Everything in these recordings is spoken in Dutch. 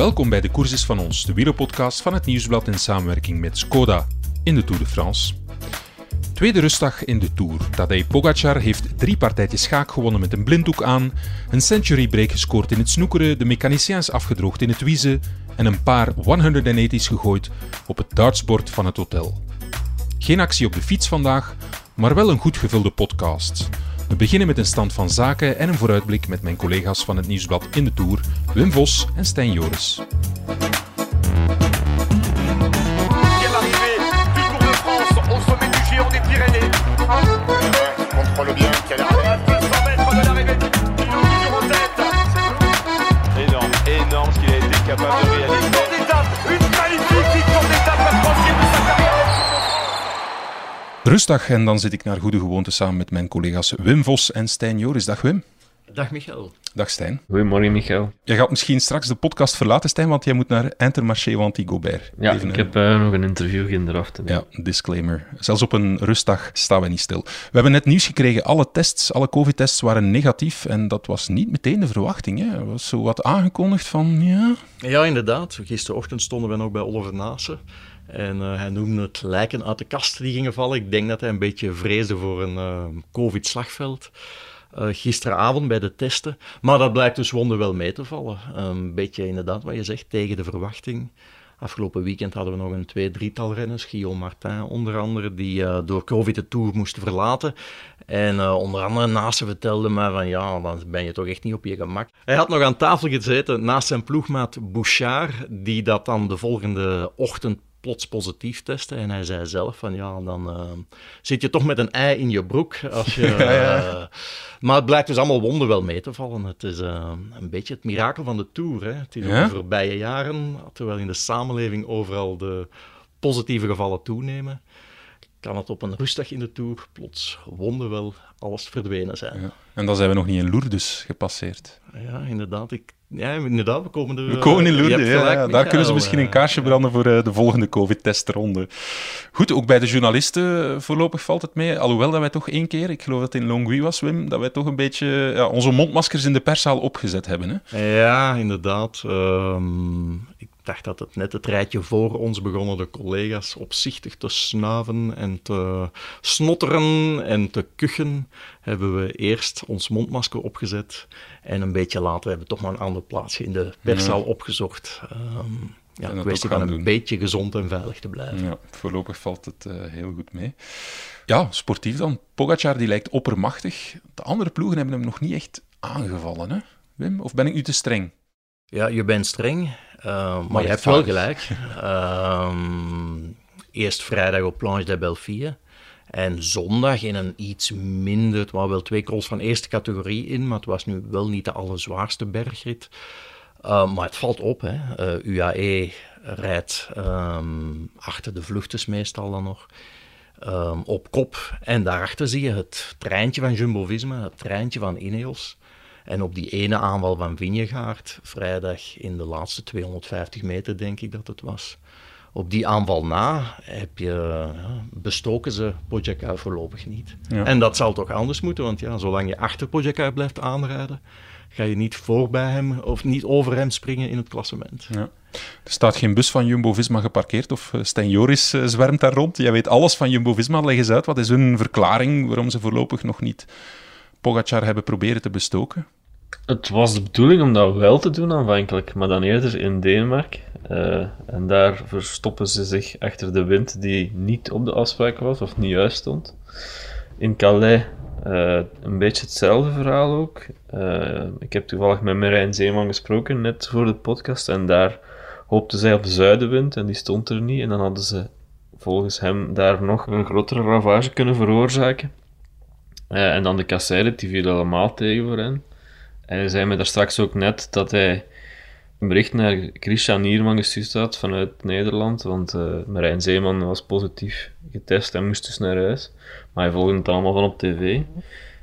Welkom bij de Courses van ons, de wielerpodcast van het Nieuwsblad in samenwerking met Skoda in de Tour de France. Tweede rustdag in de Tour. Tadej Pogacar heeft drie partijtjes schaak gewonnen met een blinddoek aan, een century break gescoord in het snoekeren, de mechaniciens afgedroogd in het wiezen en een paar 180's gegooid op het dartsbord van het hotel. Geen actie op de fiets vandaag, maar wel een goed gevulde podcast. We beginnen met een stand van zaken en een vooruitblik met mijn collega's van het Nieuwsblad in de Tour, Wim Vos en Stijn Joris. Rustdag en dan zit ik naar goede gewoonte samen met mijn collega's Wim Vos en Stijn Joris. Dag Wim. Dag Michael. Dag Stijn. Goedemorgen, Michael. Jij gaat misschien straks de podcast verlaten, Stijn, want jij moet naar Intermarché Wanty-Gobert. Ja, Even ik een- heb eh, nog een interview eraf te nemen. Ja, disclaimer. Zelfs op een rustdag staan we niet stil. We hebben net nieuws gekregen. Alle tests, alle COVID-tests waren negatief. En dat was niet meteen de verwachting. Hè. Er was zo wat aangekondigd van, ja... Ja, inderdaad. Gisterochtend stonden we nog bij Oliver Naassen. En eh, hij noemde het lijken uit de kast die gingen vallen. Ik denk dat hij een beetje vreesde voor een eh, COVID-slagveld. Eh, gisteravond bij de testen. Maar dat blijkt dus wonderwel mee te vallen. Een beetje inderdaad wat je zegt, tegen de verwachting. Afgelopen weekend hadden we nog een twee, drietal renners. Guillaume Martin onder andere, die door COVID de Tour moesten verlaten. En onder andere Naasten vertelde mij van ja, dan ben je toch echt niet op je gemak. Hij had nog aan tafel gezeten naast zijn ploegmaat Bouchard, die dat dan de volgende ochtend plots positief testte. En hij zei zelf van ja, dan eh, zit je toch met een ei in je broek. Als je, eh, maar het blijkt dus allemaal wonderwel mee te vallen. Het is eh, een beetje het mirakel van de Tour. Hè. Het is Ja? de voorbije jaren, terwijl in de samenleving overal de positieve gevallen toenemen, kan het op een rustdag in de Tour plots wonderwel alles verdwenen zijn. ja. En dan zijn we nog niet in Lourdes gepasseerd. Ja, inderdaad. Ik, ja, inderdaad, we komen er... We komen in eh, Lourdes, ja. Daar kunnen ze misschien eh, een kaarsje branden voor eh, de volgende COVID-testronde. Goed, ook bij de journalisten eh, voorlopig valt het mee. Alhoewel dat wij toch één keer, ik geloof dat het in Longwy was, Wim, dat wij toch een beetje ja, onze mondmaskers in de perszaal opgezet hebben. Hè? Ja, inderdaad. Ehm, ik dacht dat het net het rijtje voor ons begonnen de collega's opzichtig te snuiven en te snotteren en te kuchen. Hebben we eerst ons mondmasker opgezet en een beetje later hebben we toch maar een ander plaatsje in de perszaal opgezocht. Ehm ja, een kwestie van een doen. beetje gezond en veilig te blijven. Ja, voorlopig valt het eh, heel goed mee. Ja, sportief dan. Pogacar die lijkt oppermachtig. De andere ploegen hebben hem nog niet echt aangevallen, hè? Wim? Of ben ik nu te streng? Ja, je bent streng, eh, maar, je hebt wel gelijk. Ehm, eerst vrijdag op Planche de Belfie. En zondag in een iets minder, het waren wel twee calls van eerste categorie in, maar het was nu wel niet de allerzwaarste bergrit. Eh, maar het valt op, hè. Eh, UAE rijdt ehm, achter de vluchters meestal dan nog. ehm, op kop. En daarachter zie je het treintje van Jumbo-Visma, het treintje van Ineos. En op die ene aanval van Vingegaard, vrijdag in de laatste 250 meter denk ik dat het was. Op die aanval na heb je, ja, bestoken ze Pogacar voorlopig niet. Ja. En dat zal toch anders moeten, want ja, zolang je achter Pogacar blijft aanrijden, ga je niet voorbij hem of niet over hem springen in het klassement. Ja. Er staat geen bus van Jumbo-Visma geparkeerd of eh, Stijn Joris eh, zwermt daar rond. Jij weet alles van Jumbo-Visma. Leg eens uit, wat is hun verklaring waarom ze voorlopig nog niet Pogacar hebben proberen te bestoken? Het was de bedoeling om dat wel te doen aanvankelijk, maar dan eerder in Denemarken. Eh, en daar verstoppen ze zich achter de wind die niet op de afspraak was of niet juist stond. In Calais eh, een beetje hetzelfde verhaal ook. Eh, ik heb toevallig met Marijn Zeeman gesproken net voor de podcast en daar hoopten zij op de zuidenwind en die stond er niet. En dan hadden ze volgens hem daar nog een grotere ravage kunnen veroorzaken. En dan de kasseire, die viel helemaal tegen voor hen. En hij zei me daar straks ook net dat hij een bericht naar Christian Nierman gestuurd had vanuit Nederland, want eh Marijn Zeeman was positief getest en moest dus naar huis. Maar hij volgde het allemaal van op tv.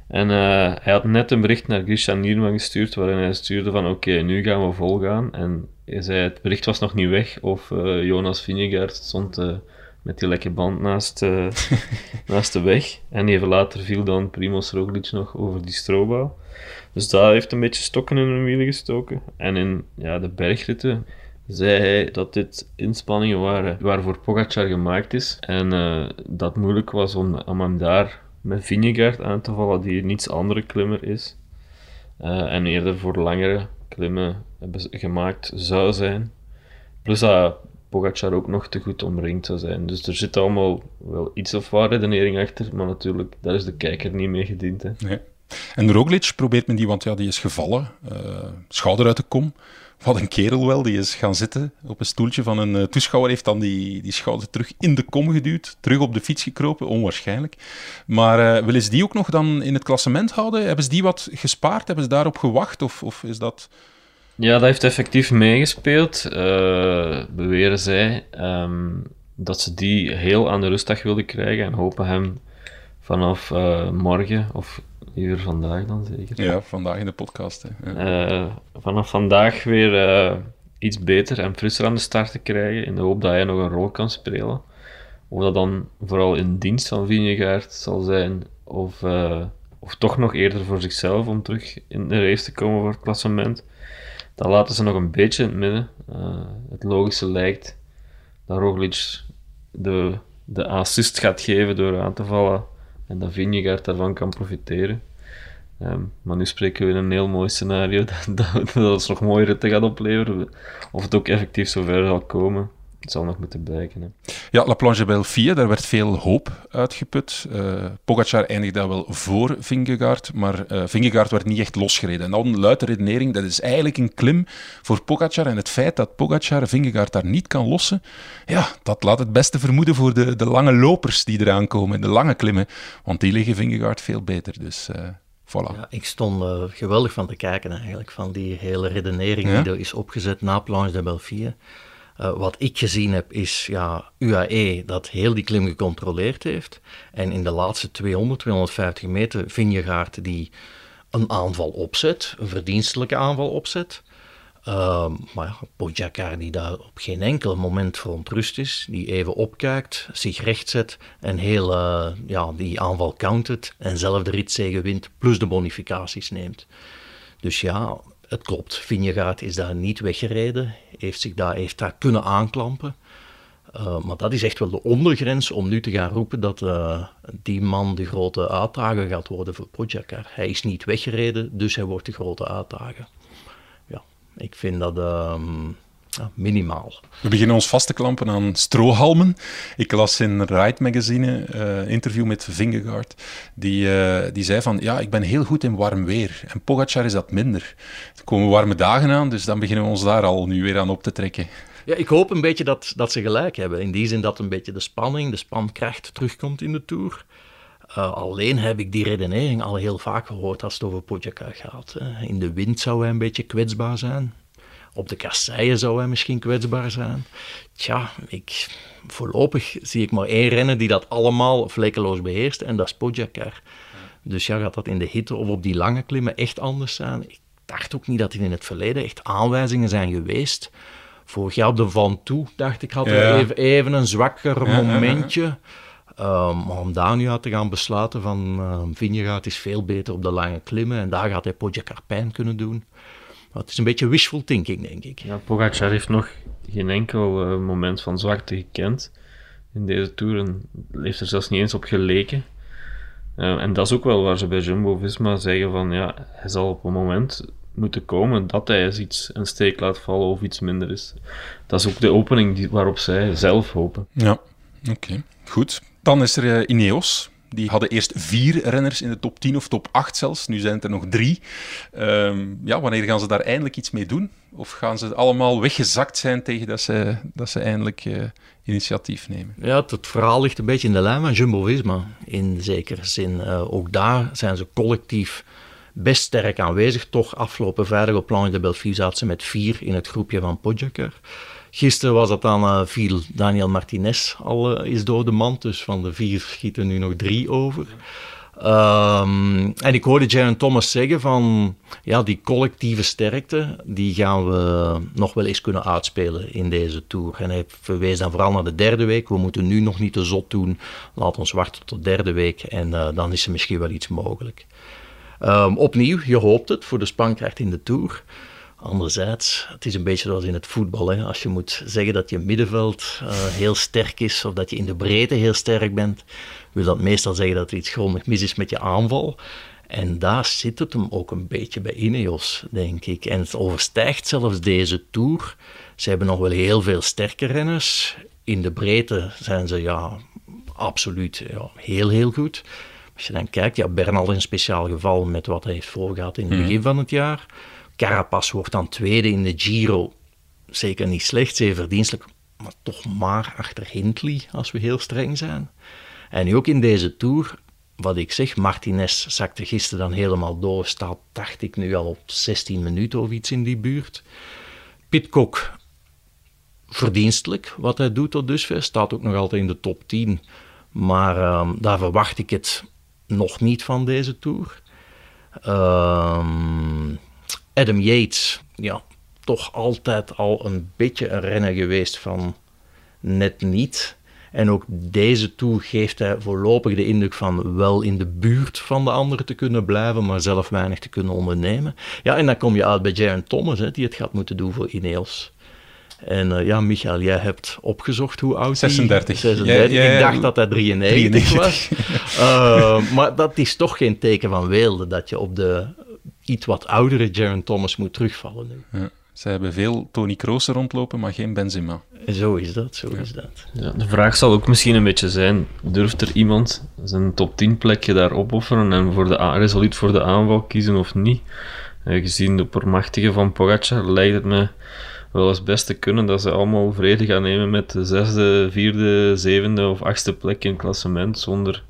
En eh, hij had net een bericht naar Christian Nierman gestuurd, waarin hij stuurde van oké, nu gaan we volgaan. En hij zei, het bericht was nog niet weg, of eh, Jonas Vingegaard stond met die lekke band naast, naast de weg. En even later viel dan Primoz Roglic nog over die strobouw. Dus dat heeft een beetje stokken in hun wielen gestoken. En in ja, de bergritten zei hij dat dit inspanningen waren waarvoor Pogacar gemaakt is. En uh, dat moeilijk was om, om hem daar met Vingegaard aan te vallen, die een iets andere klimmer is. Uh, en eerder voor langere klimmen gemaakt zou zijn. Plus dat Pogacar ook nog te goed omringd zou zijn. Dus er zit allemaal wel iets of waar redenering achter, maar natuurlijk, daar is de kijker niet mee gediend. Hè. Nee. En Roglic probeert men die, want ja, die is gevallen, uh, schouder uit de kom. Wat een kerel wel, die is gaan zitten op een stoeltje van een uh, toeschouwer, heeft dan die, die schouder terug in de kom geduwd, terug op de fiets gekropen, onwaarschijnlijk. Maar uh, willen ze die ook nog dan in het klassement houden? Hebben ze die wat gespaard? Hebben ze daarop gewacht? Of, of is dat... Ja, dat heeft effectief meegespeeld, beweren zij. Um, dat ze die heel aan de rustdag wilden krijgen en hopen hem vanaf morgen of Liever vandaag dan zeker. Ja, vandaag in de podcast. Hè. Ja. Uh, vanaf vandaag weer uh, iets beter en frisser aan de start te krijgen, in de hoop dat hij nog een rol kan spelen. Of dat dan vooral in dienst van Vingegaard zal zijn, of, uh, of toch nog eerder voor zichzelf om terug in de race te komen voor het klassement. Dat laten ze nog een beetje in het midden. het logische lijkt dat Roglic de, de assist gaat geven door aan te vallen en dat Vingegaard daarvan kan profiteren. Um, maar nu spreken we in een heel mooi scenario dat, dat, dat nog mooiere te gaat opleveren. Of het ook effectief zover zal komen, het zal nog moeten blijken. Hè. Ja, La Planche Belfie, daar werd veel hoop uitgeput. Uh, Pogacar eindigde wel voor Vingegaard, maar uh, Vingegaard werd niet echt losgereden. En dan luidt de redenering, dat is eigenlijk een klim voor Pogacar. En het feit dat Pogacar Vingegaard daar niet kan lossen, ja, dat laat het beste vermoeden voor de, de lange lopers die eraan komen, de lange klimmen. Want die liggen Vingegaard veel beter, dus... Uh, Voilà. Ja, ik stond uh, geweldig van te kijken eigenlijk, van die hele redenering ja? die er is opgezet na Planche de Belfie. Uh, wat ik gezien heb is ja, UAE dat heel die klim gecontroleerd heeft. En in de laatste 200, 250 meter Vingegaard die een aanval opzet, een verdienstelijke aanval opzet. Uh, maar ja, die daar op geen enkel moment verontrust is, die even opkijkt, zich recht zet en heel uh, ja, die aanval countert en zelf de ritzege wint, plus de bonificaties neemt. Dus ja, het klopt, Vingegaard is daar niet weggereden, heeft zich daar, heeft daar kunnen aanklampen. Uh, maar dat is echt wel de ondergrens om nu te gaan roepen dat uh, die man de grote uitdager gaat worden voor Pogacar. Hij is niet weggereden, dus hij wordt de grote uitdager. Ja, ik vind dat um, ja, minimaal. We beginnen ons vast te klampen aan strohalmen. Ik las in Ride Magazine een uh, interview met Vingegaard. Die, die zei van, ja, ik ben heel goed in warm weer. En Pogacar is dat minder. Er komen warme dagen aan, dus dan beginnen we ons daar al nu weer aan op te trekken. Ja, ik hoop een beetje dat, dat ze gelijk hebben. In die zin dat een beetje de spanning, de spankracht terugkomt in de Tour. Uh, alleen heb ik die redenering al heel vaak gehoord als het over Pogacar gaat. In de wind zou hij een beetje kwetsbaar zijn. Op de kasseien zou hij misschien kwetsbaar zijn. Tja, ik, voorlopig zie ik maar één renner die dat allemaal vlekkeloos beheerst. En dat is Pogacar. Dus ja, gaat dat in de hitte of op die lange klimmen echt anders zijn? Ik dacht ook niet dat er in het verleden echt aanwijzingen zijn geweest Vorig jaar op de Van Toe, dacht ik, had ja. even, even een zwakker ja, momentje. Um, maar om daar nu uit te gaan besluiten van uh, Vingegaard is veel beter op de lange klimmen en daar gaat hij Pogacar pijn kunnen doen. Maar het is een beetje wishful thinking, denk ik. Ja, Pogacar heeft nog geen enkel uh, moment van zwakte gekend in deze Tour en heeft er zelfs niet eens op geleken. Uh, en dat is ook wel waar ze bij Jumbo-Visma zeggen van ja, hij zal op een moment moeten komen dat hij eens iets een steek laat vallen of iets minder is. Dat is ook de opening die, waarop zij zelf hopen. Ja, oké. Okay. Goed. Dan is er uh, Ineos. Die hadden eerst vier renners in de top 10 of top 8 zelfs. Nu zijn het er nog drie. Um, ja, wanneer gaan ze daar eindelijk iets mee doen? Of gaan ze allemaal weggezakt zijn tegen dat ze, dat ze eindelijk uh, initiatief nemen? Ja, het, het, verhaal ligt een beetje in de lijn van Jumbo-Visma. In zekere zin. Uh, ook daar zijn ze collectief best sterk aanwezig. Toch afgelopen vrijdag op Planche de Belfie zaten ze met vier in het groepje van Pogacar. Gisteren was dat dan, uh, viel Daniel Martinez al uh, is door de mand, dus van de vier schieten nu nog drie over. Um, en ik hoorde Jaron Thomas zeggen van, ja, die collectieve sterkte, die gaan we nog wel eens kunnen uitspelen in deze Tour. En hij verwees dan vooral naar de derde week. We moeten nu nog niet te zot doen. Laat ons wachten tot de derde week en uh, dan is er misschien wel iets mogelijk. Um, opnieuw, je hoopt het voor de spankracht in de Tour. Anderzijds, het is een beetje zoals in het voetbal. Hè. Als je moet zeggen dat je middenveld uh, heel sterk is of dat je in de breedte heel sterk bent, wil dat meestal zeggen dat er iets grondig mis is met je aanval. En daar zit het hem ook een beetje bij Ineos, denk ik. En het overstijgt zelfs deze Tour. Ze hebben nog wel heel veel sterke renners. In de breedte zijn ze ja, absoluut ja, heel, heel goed. Als je dan kijkt, ja, Bernal is een speciaal geval met wat hij heeft voorgehad in het begin van het jaar. Carapaz wordt dan tweede in de Giro. Zeker niet slecht, zeer verdienstelijk, maar toch maar achter Hindley, als we heel streng zijn. En nu ook in deze Tour, wat ik zeg, Martinez zakte gisteren dan helemaal door, staat, dacht ik, nu al op 16 minuten of iets in die buurt. Pitcock, verdienstelijk wat hij doet tot dusver, staat ook nog altijd in de top 10. Maar uh, daar verwacht ik het nog niet van deze Tour. Uh, Adam Yates, ja, toch altijd al een beetje een renner geweest van net niet. En ook deze Tour geeft hij voorlopig de indruk van wel in de buurt van de anderen te kunnen blijven, maar zelf weinig te kunnen ondernemen. Ja, en dan kom je uit bij Jaron Thomas, hè, die het gaat moeten doen voor Ineos. En uh, ja, Michael, jij hebt opgezocht hoe oud 36. 36. Ja, ja, ik dacht dat hij 93, 93. was. uh, maar dat is toch geen teken van weelde dat je op de iets wat oudere Jaron Thomas moet terugvallen nu. Ja. Ze hebben veel Tony Kroos rondlopen, maar geen Benzema. Zo is dat, zo is dat. Ja, de vraag zal ook misschien een beetje zijn, durft er iemand zijn top 10 plekje daar opofferen en voor de, resoluut voor de aanval kiezen of niet? Uh, gezien de permachtige van Pogacar lijkt het me wel eens best te kunnen dat ze allemaal vrede gaan nemen met de zesde, vierde, zevende of achtste plek in het klassement zonder...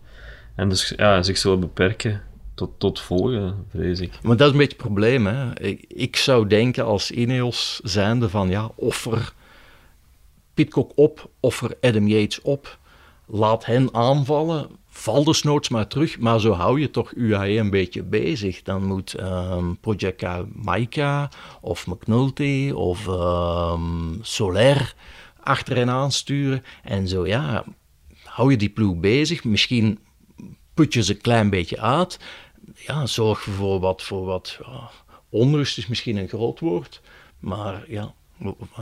En dus ja, zich zullen beperken tot, tot volgen, vrees ik. Maar dat is een beetje het probleem. Hè. Ik, ik zou denken als Ineos zijnde van ja, offer Pitcock op, offer Adam Yates op. Laat hen aanvallen, val dus noods maar terug. Maar zo hou je toch UAE een beetje bezig. Dan moet um, Maika of McNulty of um, Soler achter hen aansturen. En zo ja, hou je die ploeg bezig. Misschien put je ze een klein beetje uit ja, zorg voor wat, voor wat ja, onrust is misschien een groot woord, maar ja,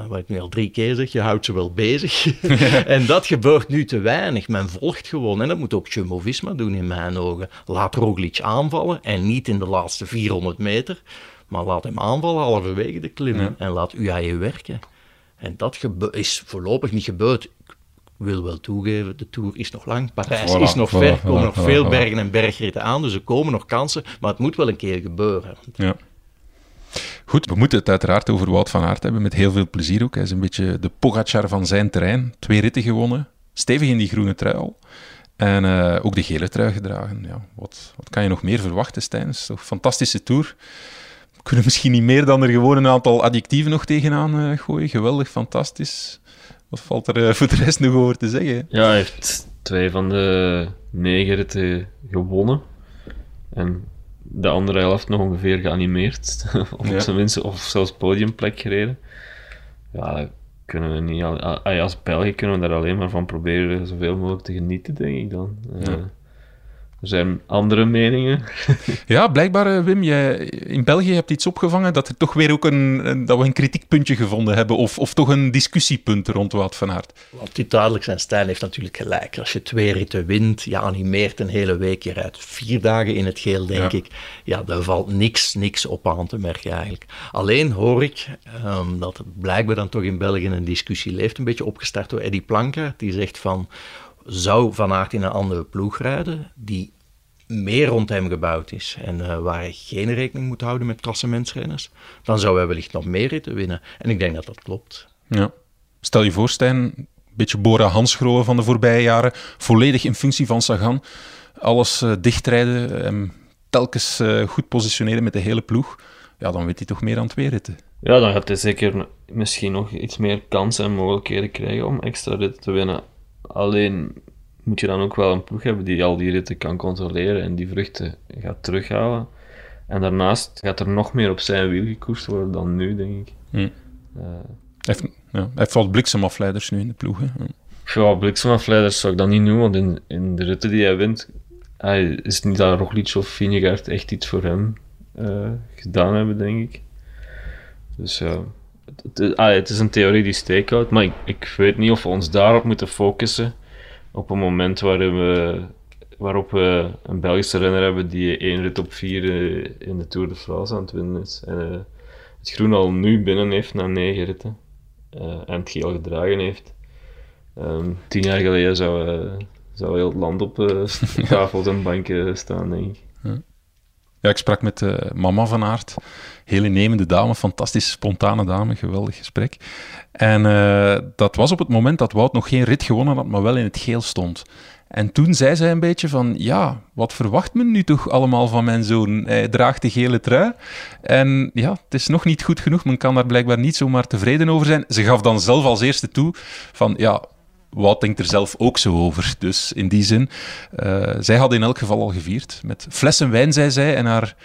wat ik nu al drie keer zeg, je houdt ze wel bezig. en dat gebeurt nu te weinig. Men volgt gewoon. En dat moet ook Jumbo-Visma doen in mijn ogen. Laat Roglic aanvallen en niet in de laatste 400 meter, maar laat hem aanvallen halverwege de klim en laat UAE werken. En dat is voorlopig niet gebeurd wil wel toegeven, de Tour is nog lang. Parijs is nog ver, er komen nog veel bergen en bergritten aan, dus er komen nog kansen, maar het moet wel een keer gebeuren. Ja. Goed, we moeten het uiteraard over Wout van Aert hebben, met heel veel plezier ook. Hij is een beetje de Pogacar van zijn terrein. Twee ritten gewonnen, stevig in die groene trui al. En uh, ook de gele trui gedragen. Ja, wat, wat kan je nog meer verwachten, Stijn? Het is toch een fantastische Tour. We kunnen misschien niet meer dan er gewoon een aantal adjectieven nog tegenaan uh, gooien. Geweldig, fantastisch. Wat valt er uh, voor de rest nog over te zeggen? Ja, hij heeft twee van de negen ritten gewonnen. En de andere helft nog ongeveer geanimeerd. of ja. zijn minst, of zelfs podiumplek gereden. Ja, kunnen we niet... Als België kunnen we daar alleen maar van proberen zoveel mogelijk te genieten, denk ik dan. Ja. Er zijn andere meningen. ja, blijkbaar, eh, Wim, jij in België hebt iets opgevangen dat er toch weer ook een, dat we een kritiekpuntje gevonden hebben, of, of toch een discussiepunt rond Wout van Aert. Want die duidelijk zijn stijl heeft natuurlijk gelijk. Als je twee ritten wint, je animeert een hele week, je rijdt vier dagen in het geel, denk ik. Ja, daar valt niks, niks op aan te merken eigenlijk. Alleen hoor ik um, dat het blijkbaar dan toch in België een discussie leeft, een beetje opgestart door Eddie Planker, die zegt van zou Van Aert in een andere ploeg rijden die meer rond hem gebouwd is en uh, waar hij geen rekening moet houden met klassementsrenners, dan zou hij wellicht nog meer ritten winnen. En ik denk dat dat klopt. Ja. Stel je voor, Stijn, een beetje Bora Hansgrohe van de voorbije jaren, volledig in functie van Sagan, alles uh, dichtrijden, en telkens uh, goed positioneren met de hele ploeg, ja, dan weet hij toch meer dan twee ritten. Ja, dan gaat hij zeker misschien nog iets meer kansen en mogelijkheden krijgen om extra ritten te winnen. Alleen moet je dan ook wel een ploeg hebben die al die ritten kan controleren en die vruchten gaat terughalen. En daarnaast gaat er nog meer op zijn wiel gekoerst worden dan nu, denk ik. Hm. Uh, hij, heeft, ja, hij heeft wel bliksemafleiders nu in de ploeg. Hè? Ja, bliksemafleiders zou ik dan niet noemen, want in, in de ritten die hij wint, hij is niet dat Roglic of Vinegaard echt iets voor hem uh, gedaan hebben, denk ik. Dus ja, het, het- ah, het is een theorie die steek houdt, maar ik, ik weet niet of we ons daarop moeten focussen op een moment waarin we, waarop we een Belgische renner hebben die één rit op vier eh, in de Tour de France aan het winnen is. En eh, het groen al nu binnen heeft na negen ritten eh, en het geel gedragen heeft. Ehm, tien jaar geleden zou, eh, zou heel het land op tafels en banken staan, denk ik. Ik sprak met eh, mama van Aert. Heel innemende dame, fantastisch spontane dame, geweldig gesprek. En eh, dat was op het moment dat Wout nog geen rit gewonnen had, maar wel in het geel stond. En toen zei zij een beetje van, ja, wat verwacht men nu toch allemaal van mijn zoon? Hij draagt de gele trui. En ja, het is nog niet goed genoeg. Men kan daar blijkbaar niet zomaar tevreden over zijn. Ze gaf dan zelf als eerste toe van, ja, Wout denkt er zelf ook zo over. Dus in die zin, eh, zij had in elk geval al gevierd. Met flessen wijn, zei zij, en haar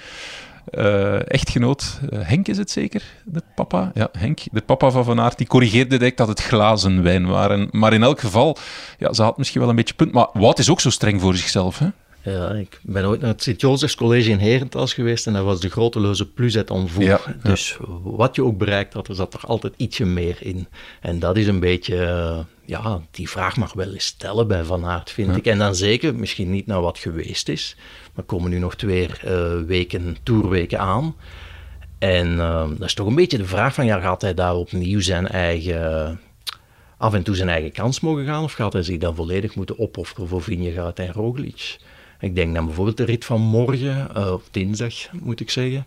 eh, echtgenoot, eh, Henk is het zeker, de papa? Ja, Henk, de papa van Van Aert, die corrigeerde direct dat het glazen wijn waren. Maar in elk geval, ja, ze had misschien wel een beetje punt. Maar Wout is ook zo streng voor zichzelf, hè? Ja, ik ben ooit naar het Sint-Jozefs College in Herentals geweest en dat was de grote leuze plus et en voor. Ja, Dus wat je ook bereikt had, er zat er altijd ietsje meer in. En dat is een beetje, eh, ja, die vraag mag wel eens stellen bij Van Aert, vind ik. En dan zeker, misschien niet naar wat geweest is, maar komen nu nog twee eh, weken, toerweken aan. En eh, dat is toch een beetje de vraag van, ja, gaat hij daar opnieuw zijn eigen af en toe zijn eigen kans mogen gaan? Of gaat hij zich dan volledig moeten opofferen voor Vingegaard en Roglic? Ik denk dan bijvoorbeeld de rit van morgen, eh, of dinsdag moet ik zeggen.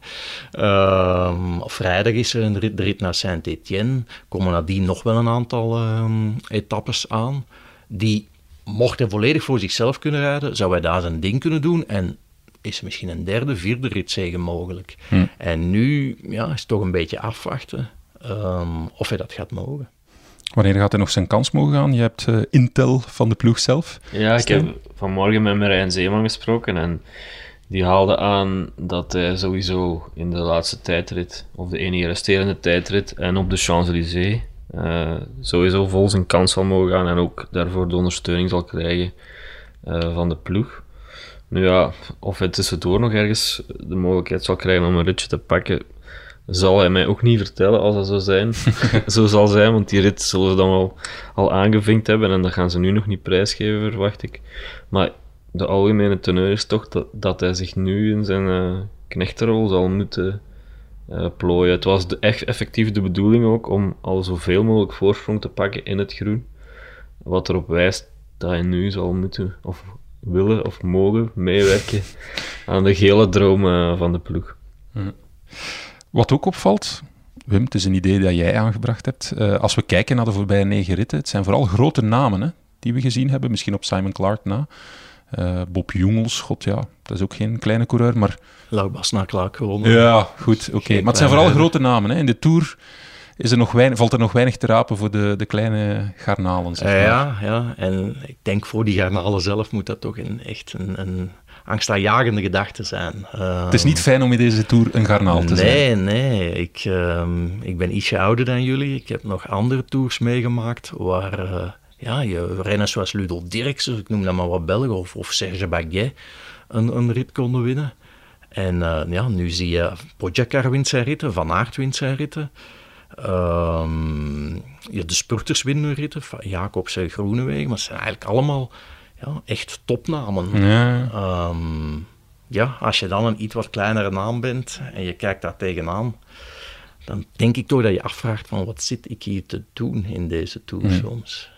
Of vrijdag is er een rit, de rit naar Saint-Étienne. Komen nadien nog wel een aantal ehm, etappes aan. Die, mocht hij volledig voor zichzelf kunnen rijden, zou hij daar zijn ding kunnen doen. En is er misschien een derde, vierde ritzege mogelijk. En nu ja, is het toch een beetje afwachten ehm, of hij dat gaat mogen. Wanneer gaat hij nog zijn kans mogen gaan? Je hebt eh, Intel van de ploeg zelf. Ja, ik heb vanmorgen met Marijn Zeeman gesproken en die haalde aan dat hij sowieso in de laatste tijdrit, of de enige resterende tijdrit, en op de Champs-Élysées eh, sowieso vol zijn kans zal mogen gaan en ook daarvoor de ondersteuning zal krijgen eh, van de ploeg. Nu ja, of hij tussendoor nog ergens de mogelijkheid zal krijgen om een ritje te pakken, zal hij mij ook niet vertellen als dat zo, zijn. zo zal zijn, want die rit zullen ze dan wel al aangevinkt hebben en dat gaan ze nu nog niet prijsgeven, verwacht ik. Maar de algemene teneur is toch dat, dat hij zich nu in zijn eh knechtenrol zal moeten eh, plooien. Het was de, echt effectief de bedoeling ook om al zoveel mogelijk voorsprong te pakken in het groen. Wat erop wijst dat hij nu zal moeten, of willen of mogen meewerken aan de gele droom eh, van de ploeg. Wat ook opvalt, Wim, het is een idee dat jij aangebracht hebt. Eh, als we kijken naar de voorbije negen ritten, het zijn vooral grote namen hè, die we gezien hebben. Misschien op Simon Clark na. Eh, Bob Jungels, god ja, dat is ook geen kleine coureur, maar... Laubas naar Clark gewonnen. Ja, goed, oké. Maar het zijn vooral grote namen. Hè. In de Tour is er nog weinig, valt er nog weinig te rapen voor de, de kleine garnalen, zeg maar. Eh, ja, ja, en ik denk voor die garnalen zelf moet dat toch een, echt een, een angstaanjagende gedachte zijn. Het is niet fijn om in deze Tour een garnaal te zijn. Nee, nee. Ik, ehm, ik ben ietsje ouder dan jullie. Ik heb nog andere tours meegemaakt waar eh, ja, je renners zoals Ludo Dirksen, ik noem dat maar wat Belgen, of, of Serge Baguet een, een rit konden winnen. En eh, ja, nu zie je Pogacar wint zijn ritten, Van Aert wint zijn ritten. Ehm, ja, de spurters winnen ritten, Van Jacobsen, Groenewegen, maar het zijn eigenlijk allemaal ja, echt topnamen. Ja. Ehm, ja, als je dan een iets wat kleinere naam bent en je kijkt daar tegenaan, dan denk ik toch dat je afvraagt van wat zit ik hier te doen in deze tour soms.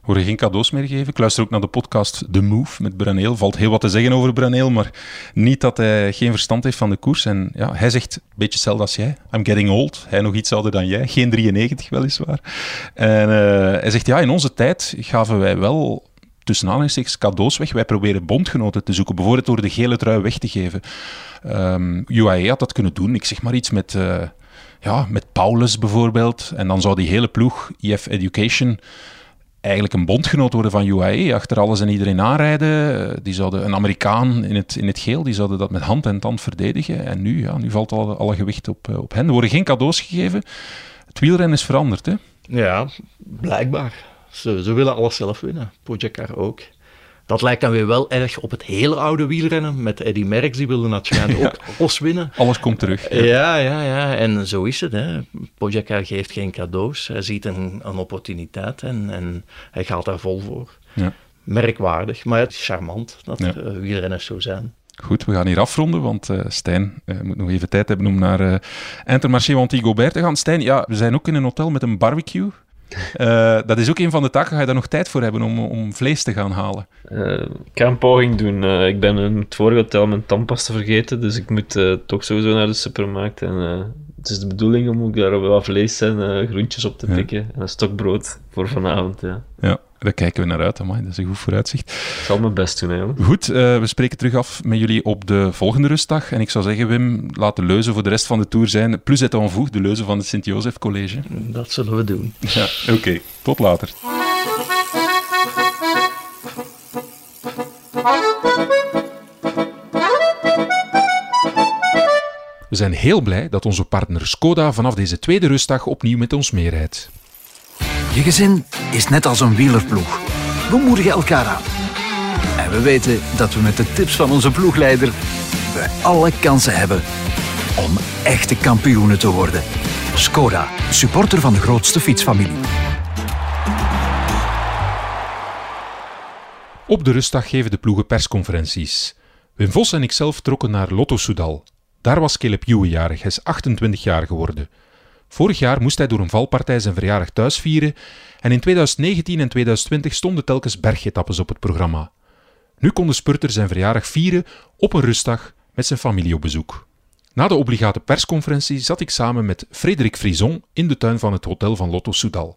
Hoor je geen cadeaus meer geven? Ik luister ook naar de podcast The Move met Braneel. Valt heel wat te zeggen over Braneel, maar niet dat hij geen verstand heeft van de koers. En ja, hij zegt een beetje hetzelfde als jij. I'm getting old. Hij nog iets ouder dan jij. Geen 93 weliswaar. En eh, hij zegt, ja, in onze tijd gaven wij wel tussen aanhalingstekens cadeaus weg. Wij proberen bondgenoten te zoeken, bijvoorbeeld door de gele trui weg te geven. Ehm UAE had dat kunnen doen. Ik zeg maar iets met, eh, ja, met Paulus bijvoorbeeld. En dan zou die hele ploeg, EF Education eigenlijk een bondgenoot worden van UAE, achter alles en iedereen aanrijden. Eh, Die zouden, een Amerikaan in het, in het geel, die zouden dat met hand en tand verdedigen. En nu, ja, nu valt alle, alle gewicht op, eh, op hen. Er worden geen cadeaus gegeven. Het wielrennen is veranderd, hè? Ja, blijkbaar. Ze, ze willen alles zelf winnen. Pogacar ook. Dat lijkt dan weer wel erg op het hele oude wielrennen. Met Eddy Merckx, die wilde natuurlijk ook alles winnen. Alles komt terug. Ja, ja, ja. En zo is het. Hè. Pogacar geeft geen cadeaus. Hij ziet een, een opportuniteit en, en hij gaat daar vol voor. Ja. Merkwaardig, maar het is charmant dat eh, wielrenners zo zijn. Goed, we gaan hier afronden, want eh, Stijn eh, moet nog even tijd hebben om naar eh Intermarché Wanty-Gobert te gaan. Stijn, ja, we zijn ook in een hotel met een barbecue. Eh, dat is ook een van de taken. Ga je daar nog tijd voor hebben om, om vlees te gaan halen? Eh, ik ga een poging doen. Eh, ik ben in het vorige hotel mijn tandpasta vergeten, dus ik moet toch sowieso naar de supermarkt. En, het is de bedoeling om ook daar wat vlees en eh, groentjes op te Ja. pikken. En een stok brood voor vanavond. Ja. Ja, daar kijken we naar uit. Amai, dat is een goed vooruitzicht. Ik zal mijn best doen, hè, jongen. Goed, eh, we spreken terug af met jullie op de volgende rustdag. En ik zou zeggen, Wim, laat de leuze voor de rest van de tour zijn. Plus het en vous, de leuze van het Sint-Joseph College. Dat zullen we doen. Ja, oké. Tot later. We zijn heel blij dat onze partner Skoda vanaf deze tweede rustdag opnieuw met ons meerijdt. Je gezin is net als een wielerploeg. We moedigen elkaar aan. En we weten dat we met de tips van onze ploegleider we alle kansen hebben om echte kampioenen te worden. Skoda, supporter van de grootste fietsfamilie. Op de rustdag geven de ploegen persconferenties. Wim Vos en ikzelf trokken naar Lotto Soudal. Daar was Caleb Ewan jarig, hij is 28 jaar geworden. Vorig jaar moest hij door een valpartij zijn verjaardag thuis vieren en in 2019 en 2020 stonden telkens bergetappes op het programma. Nu kon de spurter zijn verjaardag vieren op een rustdag met zijn familie op bezoek. Na de obligate persconferentie zat ik samen met Frederik Frison in de tuin van het hotel van Lotto Soudal.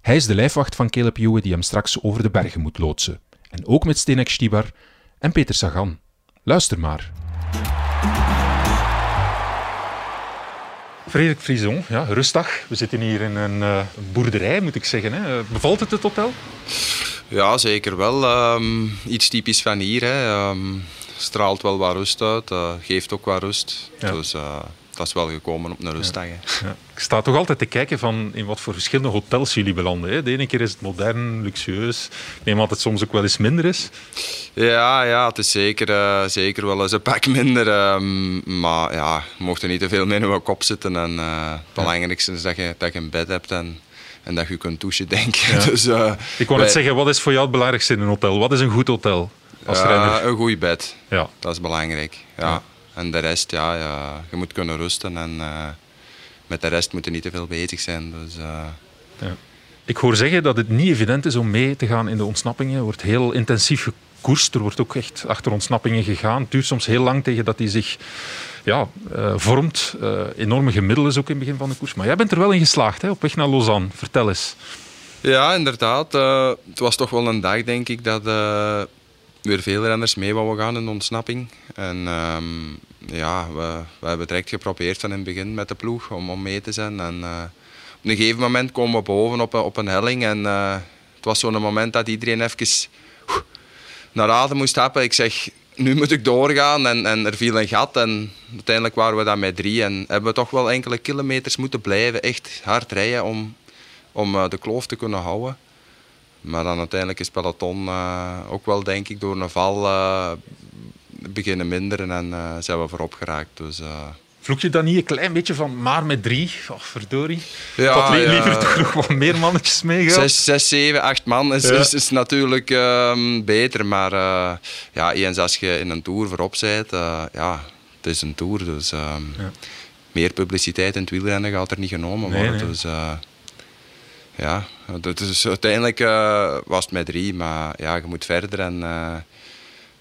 Hij is de lijfwacht van Caleb die hem straks over de bergen moet loodsen. En ook met Stenek Stibar en Peter Sagan. Luister maar. Frederik Frison, ja, rustdag. We zitten hier in een eh, boerderij, moet ik zeggen. Hè. Bevalt het, het hotel? Ja, zeker wel. Ehm, iets typisch van hier. Hè. Ehm, straalt wel wat rust uit, eh, geeft ook wat rust. Ja. Dus eh, dat is wel gekomen op een rustdag. Ja. Ik sta toch altijd te kijken van in wat voor verschillende hotels jullie belanden. Hè. De ene keer is het modern, luxueus. Ik neem altijd soms ook wel eens minder is. Ja, ja, het is zeker, eh, zeker wel eens een pak minder. ehm, maar ja, je mocht er niet te veel mee in je kop zitten. En, eh, het belangrijkste is dat je, dat je een bed hebt en, en dat je kunt douchen, denk ik. Dus, eh, Ik wou wij- net zeggen, wat is voor jou het belangrijkste in een hotel? Wat is een goed hotel als een goed bed. Ja. Dat is belangrijk. Ja. Ja. En de rest, ja, ja, je moet kunnen rusten en eh, met de rest moet je niet te veel bezig zijn. Dus, eh, Ik hoor zeggen dat het niet evident is om mee te gaan in de ontsnappingen. Er wordt heel intensief gekoerst. Er wordt ook echt achter ontsnappingen gegaan. Het duurt soms heel lang tegen dat die zich ja, eh, vormt. Eh, enorme gemiddelde ook in het begin van de koers. Maar jij bent er wel in geslaagd, hè, op weg naar Lausanne. Vertel eens. Ja, inderdaad. eh, het was toch wel een dag, denk ik, dat eh, weer veel renners mee wouden gaan in de ontsnapping. En ehm, ja, we, we hebben direct geprobeerd van in het begin met de ploeg om, om mee te zijn. En eh, op een gegeven moment komen we boven op, een- op een helling. En eh, het was zo'n moment dat iedereen even naar adem moest happen. Ik zeg, nu moet ik doorgaan. En, en er viel een gat. En uiteindelijk waren we dan met drie. En hebben we toch wel enkele kilometers moeten blijven. Echt hard rijden om, om eh, de kloof te kunnen houden. Maar dan uiteindelijk is peloton eh, ook wel, denk ik, door een val eh, beginnen minderen en eh, zijn we voorop geraakt. Dus, Vloek je dan niet een klein beetje van maar met drie? Och, verdorie. Ja, li- ja. liever toch nog wat meer mannetjes meegaan? zes, zes, zeven, acht man is, Ja. is, is natuurlijk ehm, beter. Maar ja, eens als je in een tour voorop bent, ja, het is een tour. Dus ehm, meer publiciteit in het wielrennen gaat er niet genomen worden. nee. Dus ja, dat is, uiteindelijk eh, was het met drie. Maar ja, je moet verder. En eh,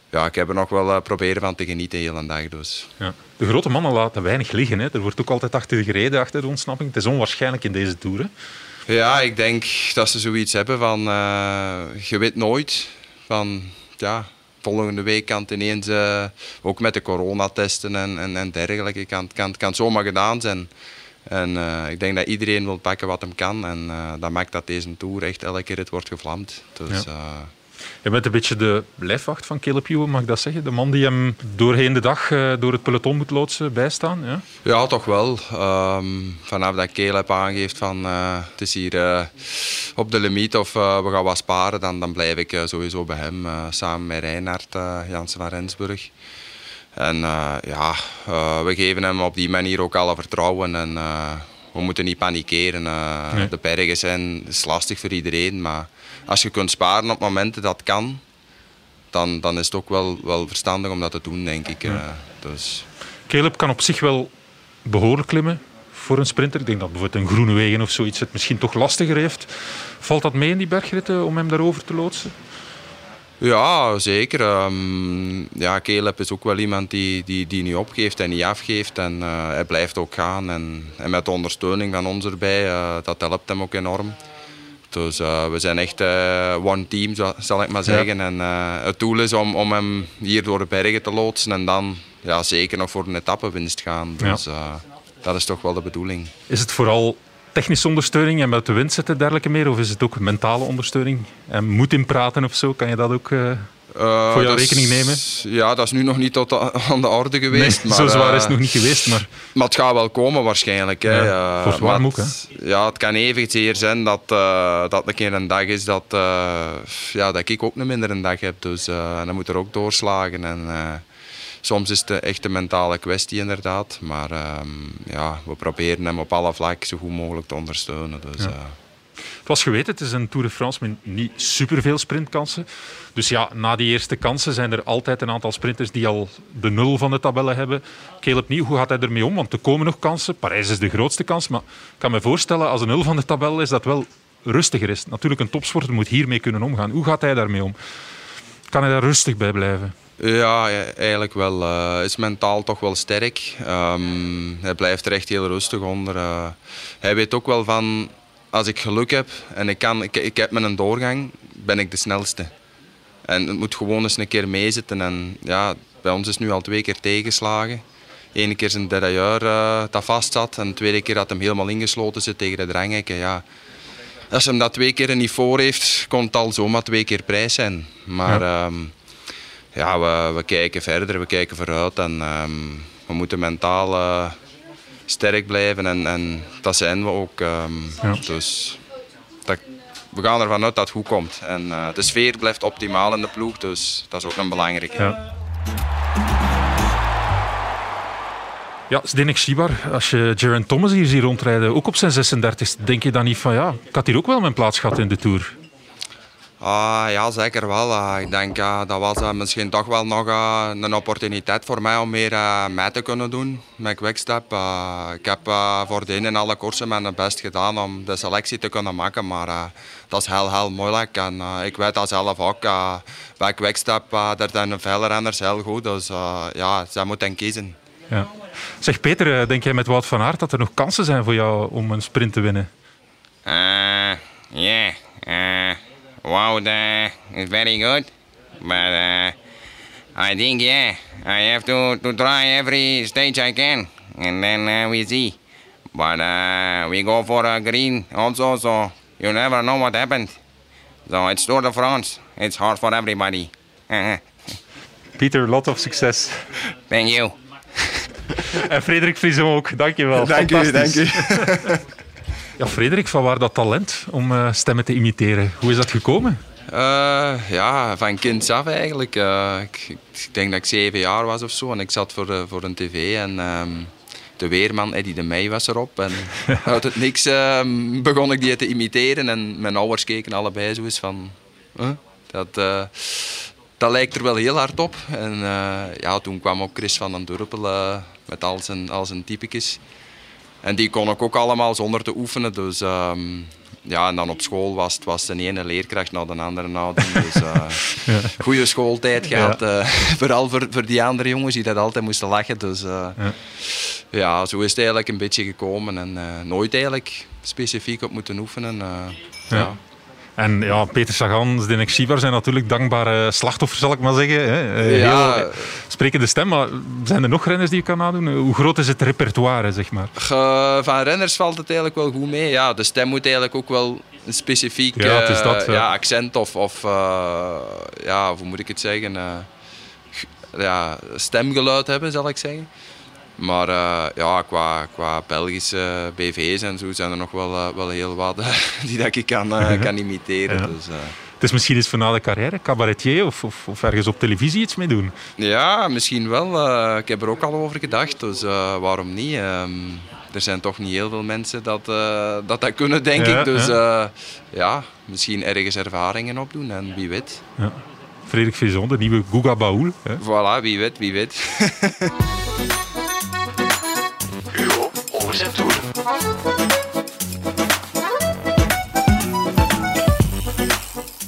ja, ik heb er nog wel eh, proberen van te genieten de hele dag. Dus. Ja. De grote mannen laten weinig liggen. Hè. Er wordt ook altijd achter gereden, achter de ontsnapping. Het is onwaarschijnlijk in deze tour. Hè. Ja, ik denk dat ze zoiets hebben van, je weet nooit van, ja, volgende week kan het ineens, ook met de coronatesten en, en, en dergelijke, kan, kan, kan het zomaar gedaan zijn. En eh, ik denk dat iedereen wil pakken wat hem kan en eh, dat maakt dat deze Tour echt elke keer het wordt gevlamd. Dus Ja. eh, Je bent een beetje de lijfwacht van Caleb Ewan, mag ik dat zeggen? De man die hem doorheen de dag door het peloton moet loodsen, bijstaan? Ja, ja toch wel. Um, vanaf dat Caleb aangeeft van het is hier op de limiet of we gaan wat sparen, dan, dan blijf ik sowieso bij hem. samen met Reinhard Jansen van Rensburg. En ja, we geven hem op die manier ook alle vertrouwen. En, we moeten niet panikeren. Nee. De bergen zijn is lastig voor iedereen, maar als je kunt sparen op momenten dat kan, dan, dan is het ook wel, wel verstandig om dat te doen, denk ik. Ja. dus. Caleb kan op zich wel behoorlijk klimmen voor een sprinter. Ik denk dat bijvoorbeeld een groene wegen of zoiets het misschien toch lastiger heeft. Valt dat mee in die bergritten om hem daarover te loodsen? Ja, zeker. Um, ja, Caleb is ook wel iemand die, die, die niet opgeeft en niet afgeeft. En uh, hij blijft ook gaan. En, en met de ondersteuning van ons erbij, uh, dat helpt hem ook enorm. Dus uh, we zijn echt one team, zal ik maar zeggen. En het doel is om, om hem hier door de bergen te loodsen en dan ja, zeker nog voor een etappewinst gaan. Dus ja. dat is toch wel de bedoeling. Is het vooral technische ondersteuning en met de wind zitten dergelijke meer? Of is het ook mentale ondersteuning? En moet in praten of zo? Kan je dat ook uh, uh, voor jouw rekening nemen? Ja, dat is nu nog niet tot aan de orde geweest. Nee, maar, zo zwaar is het nog niet geweest. Maar, maar het gaat wel komen waarschijnlijk. Hè. Ja, voor warm ook. Hè? Ja, het kan even zeer zijn dat, uh, dat een keer een dag is dat, ja, dat ik ook een minder een dag heb. Dus dan moet er ook doorslagen. En, soms is het echt een mentale kwestie inderdaad. Maar ehm, ja, we proberen hem op alle vlakken zo goed mogelijk te ondersteunen. Dus, ja. uh... Het was geweten, het is een Tour de France met niet superveel sprintkansen. Dus ja, na die eerste kansen zijn er altijd een aantal sprinters die al de nul van de tabellen hebben. Caleb Nieuw, hoe gaat hij ermee om? Want er komen nog kansen. Parijs is de grootste kans. Maar ik kan me voorstellen, als een nul van de tabel is, dat wel rustiger is. Natuurlijk, een topsporter moet hiermee kunnen omgaan. Hoe gaat hij daarmee om? Kan hij daar rustig bij blijven? Ja, eigenlijk wel. Hij uh, is mentaal toch wel sterk. Um, hij blijft er echt heel rustig onder. Uh, hij weet ook wel van, als ik geluk heb en ik, kan, ik, ik heb mijn doorgang, ben ik de snelste. En het moet gewoon eens een keer meezitten. En ja, bij ons is nu al twee keer tegenslagen. Eén keer zijn derailleur uh, dat vast zat en de tweede keer dat hem helemaal ingesloten zit tegen de dranghekken. Ja. Als hem dat twee keer niet voor heeft, kon het al zomaar twee keer prijs zijn. Maar... Ja. Um, ja, we, we, kijken verder, we kijken vooruit en um, we moeten mentaal uh, sterk blijven en, en, dat zijn we ook. Um, ja. Dus dat, we gaan ervan uit dat het goed komt. En uh, de sfeer blijft optimaal in de ploeg, dus dat is ook een belangrijke. Ja. Ja, Zdenek Sibar, als je Jaron Thomas hier ziet rondrijden, ook op zijn 36, denk je dan niet van ja, ik had hier ook wel mijn plaats gehad in de Tour? Uh, ja, zeker wel. Uh, ik denk uh, dat was uh, misschien toch wel nog een opportuniteit voor mij om meer mee te kunnen doen met Quickstep. ik heb voordien in alle koersen mijn best gedaan om de selectie te kunnen maken, maar dat is heel, heel moeilijk. En ik weet dat zelf ook. bij Quickstep er zijn veel renners heel goed, dus ja, ze moeten kiezen. Ja. Zeg Peter, denk jij met Wout van Aert dat er nog kansen zijn voor jou om een sprint te winnen? Ja, yeah. Wow, uh, it's very good. But uh, I think, yeah, I have to, to try every stage I can. And then uh, we see. But uh, we go for a green also, so you never know what happens. So it's Tour de France. It's hard for everybody. Peter, lot of success. Thank you. en Frederik Friesom ook, dankjewel. Dank u, dank u. Ja, Frederik, van waar dat talent om uh, stemmen te imiteren? Hoe is dat gekomen? Uh, ja, van kind af eigenlijk. Uh, ik, ik, denk dat ik zeven jaar was of zo en ik zat voor, voor een tv en um, de weerman Eddie de Meij was erop. En uit het niks um, begon ik die te imiteren en mijn ouders keken allebei zo eens van... Huh? Dat, dat lijkt er wel heel hard op. En ja, toen kwam ook Chris van den Durpel met al zijn, al zijn typetjes. En die kon ik ook allemaal zonder te oefenen. Dus um, ja, en dan op school was het was de ene leerkracht naar de andere houden. Dus uh, ja. goede schooltijd gehad. Ja. Uh, vooral voor, voor die andere jongens die dat altijd moesten lachen. Dus uh, ja. ja. zo is het eigenlijk een beetje gekomen. En nooit eigenlijk specifiek op moeten oefenen. ja. En ja, Peter Sagan, Zdenek Shivar zijn natuurlijk dankbare slachtoffers, zal ik maar zeggen. Hè. Eh, Ja. Heel sprekende stem, maar zijn er nog renners die je kan nadoen? Hoe groot is het repertoire, zeg maar? Van renners valt het eigenlijk wel goed mee. Ja, de stem moet eigenlijk ook wel een specifiek Ja, het is eh, dat, ja. ja, accent of, of eh, ja, hoe moet ik het zeggen? ja, stemgeluid hebben, zal ik zeggen. Maar eh, ja, qua, qua Belgische BV's en zo zijn er nog wel, eh, wel heel wat die dat ik kan, eh, kan imiteren. Ja. Dus, eh, Het is misschien eens voor na de carrière, cabaretier of, of, of ergens op televisie iets mee doen. Ja, misschien wel. Eh, ik heb er ook al over gedacht, dus eh, waarom niet? Ehm, er zijn toch niet heel veel mensen dat eh, dat, dat kunnen, denk Ja, ik. Dus ja. ja. misschien ergens ervaringen opdoen en wie weet. Ja. Frederik Vizon, de nieuwe Guga Baoul. Hè. Voilà, wie weet, wie weet.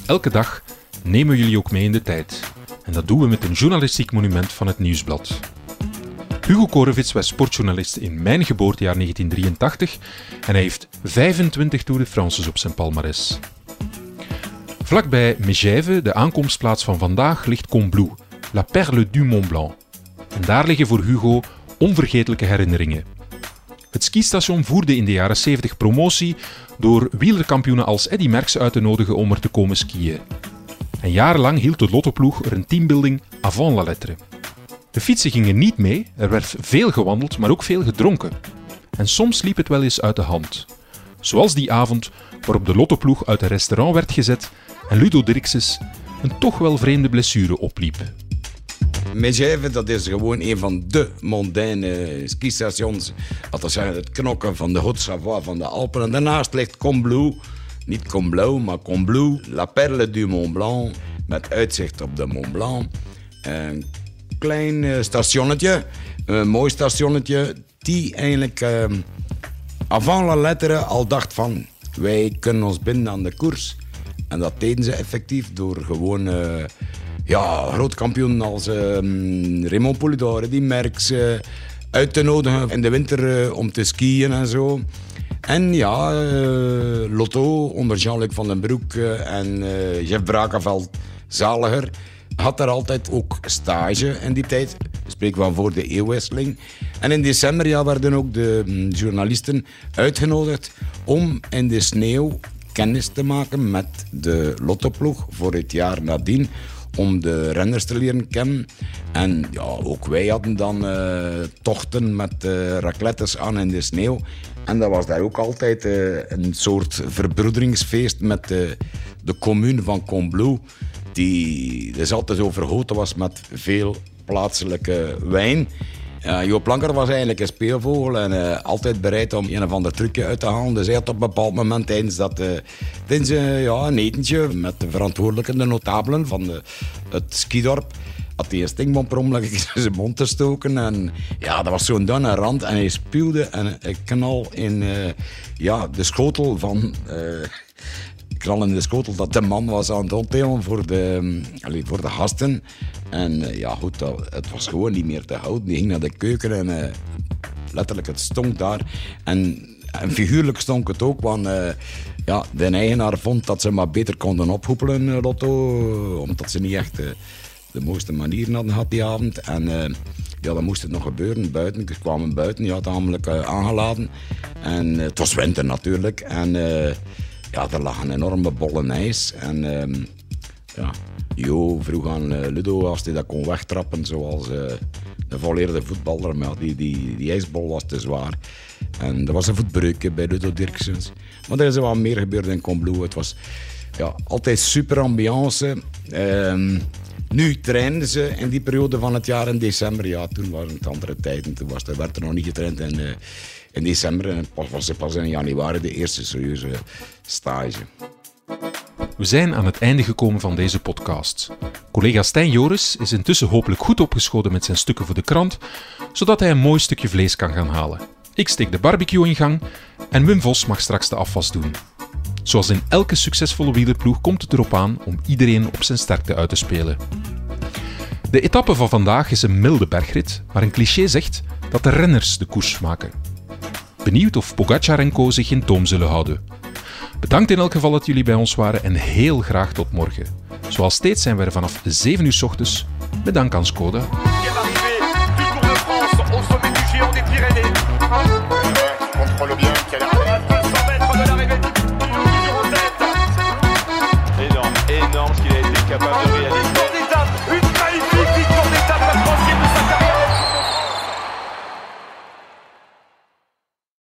Elke dag nemen jullie ook mee in de tijd. En dat doen we met een journalistiek monument van het Nieuwsblad. Hugo Korevits was sportjournalist in mijn geboortejaar 1983 en hij heeft 25 Tour de France's op zijn palmarès. Vlakbij Megève, de aankomstplaats van vandaag, ligt Combloux, la perle du Mont Blanc. En daar liggen voor Hugo onvergetelijke herinneringen. Het skistation voerde in de jaren 70 promotie door wielerkampioenen als Eddy Merckx uit te nodigen om er te komen skiën. En jarenlang hield de Lottoploeg er een teambuilding avant la lettre. De fietsen gingen niet mee, er werd veel gewandeld, maar ook veel gedronken. En soms liep het wel eens uit de hand. Zoals die avond waarop de Lottoploeg uit een restaurant werd gezet en Ludo Dirkses een toch wel vreemde blessure opliep. Megève, dat is gewoon een van de mondaine skistations. Dat zijn het knokken van de Haute-Savoie van de Alpen. En daarnaast ligt Combloux, niet Combloux, maar Combloux, La Perle du Mont Blanc, met uitzicht op de Mont Blanc. Een klein eh, stationnetje, een mooi stationnetje, die eigenlijk eh, avant la lettre al dacht van, wij kunnen ons binden aan de koers. En dat deden ze effectief door gewoon eh, ja, grote kampioenen als eh, Raymond Poulidor, die Merckx, eh, uit te nodigen in de winter eh, om te skiën en zo. En ja, eh, Lotto onder Jean-Luc van den Broek eh, en Jeff Brakenveld, zaliger, had daar altijd ook stage in die tijd. Spreek van voor de eeuwwisseling. En in december ja, werden ook de mm, journalisten uitgenodigd om in de sneeuw kennis te maken met de lottoploeg voor het jaar nadien. Om de renners te leren kennen. En ja, ook wij hadden dan eh, tochten met eh raclettes aan in de sneeuw. En dat was daar ook altijd eh, een soort verbroederingsfeest met de, de commune van Combloux. Die dus altijd overgoten was met veel plaatselijke wijn. Ja, Joop Planker was eigenlijk een speelvogel en eh, altijd bereid om een of ander trucje uit te halen. Dus hij had op een bepaald moment tijdens, dat, eh, tijdens eh, ja, een etentje met de verantwoordelijke, de notabelen van het skidorp, had hij een stinkbom per in zijn mond te stoken. En ja, dat was zo'n dunne rand en hij spuwde een, knal in ja, de schotel van... knal in de schotel dat de man was aan het opdelen voor de, mm, voor de gasten. En eh, ja, goed, het was gewoon niet meer te houden. Die ging naar de keuken en eh, letterlijk, het stonk daar. En, en figuurlijk stonk het ook, want eh, ja, de eigenaar vond dat ze maar beter konden ophoepelen, Lotto. Omdat ze niet echt de mooiste manieren hadden gehad die avond. En ja, dan moest het nog gebeuren buiten. Ze kwamen buiten, had namelijk aangeladen. En het was winter natuurlijk. En ja, er lag een enorme bollen ijs. En ehm, ja, Jo vroeg aan eh, Ludo als hij dat kon wegtrappen zoals eh een volleerde voetballer. Maar die, die, die ijsbol was te zwaar. En er was een voetbreuk bij Ludo Dirksens. Maar er is wel meer gebeurd in Combloux. Het was ja, altijd super ambiance. Ehm, nu trainden ze in die periode van het jaar in december. Ja, toen waren het andere tijden. Toen was er, werd er nog niet getraind in, eh, in december. En pas, was pas in januari de eerste serieuze stage. We zijn aan het einde gekomen van deze podcast. Collega Stijn Joris is intussen hopelijk goed opgeschoten met zijn stukken voor de krant, zodat hij een mooi stukje vlees kan gaan halen. Ik steek de barbecue in gang en Wim Vos mag straks de afwas doen. Zoals in elke succesvolle wielerploeg komt het erop aan om iedereen op zijn sterkte uit te spelen. De etappe van vandaag is een milde bergrit, maar een cliché zegt dat de renners de koers maken. Benieuwd of Pogacar en Co zich in toom zullen houden. Bedankt in elk geval dat jullie bij ons waren en heel graag tot morgen. Zoals steeds zijn we er vanaf 7 uur s ochtends. Met aan Skoda. capable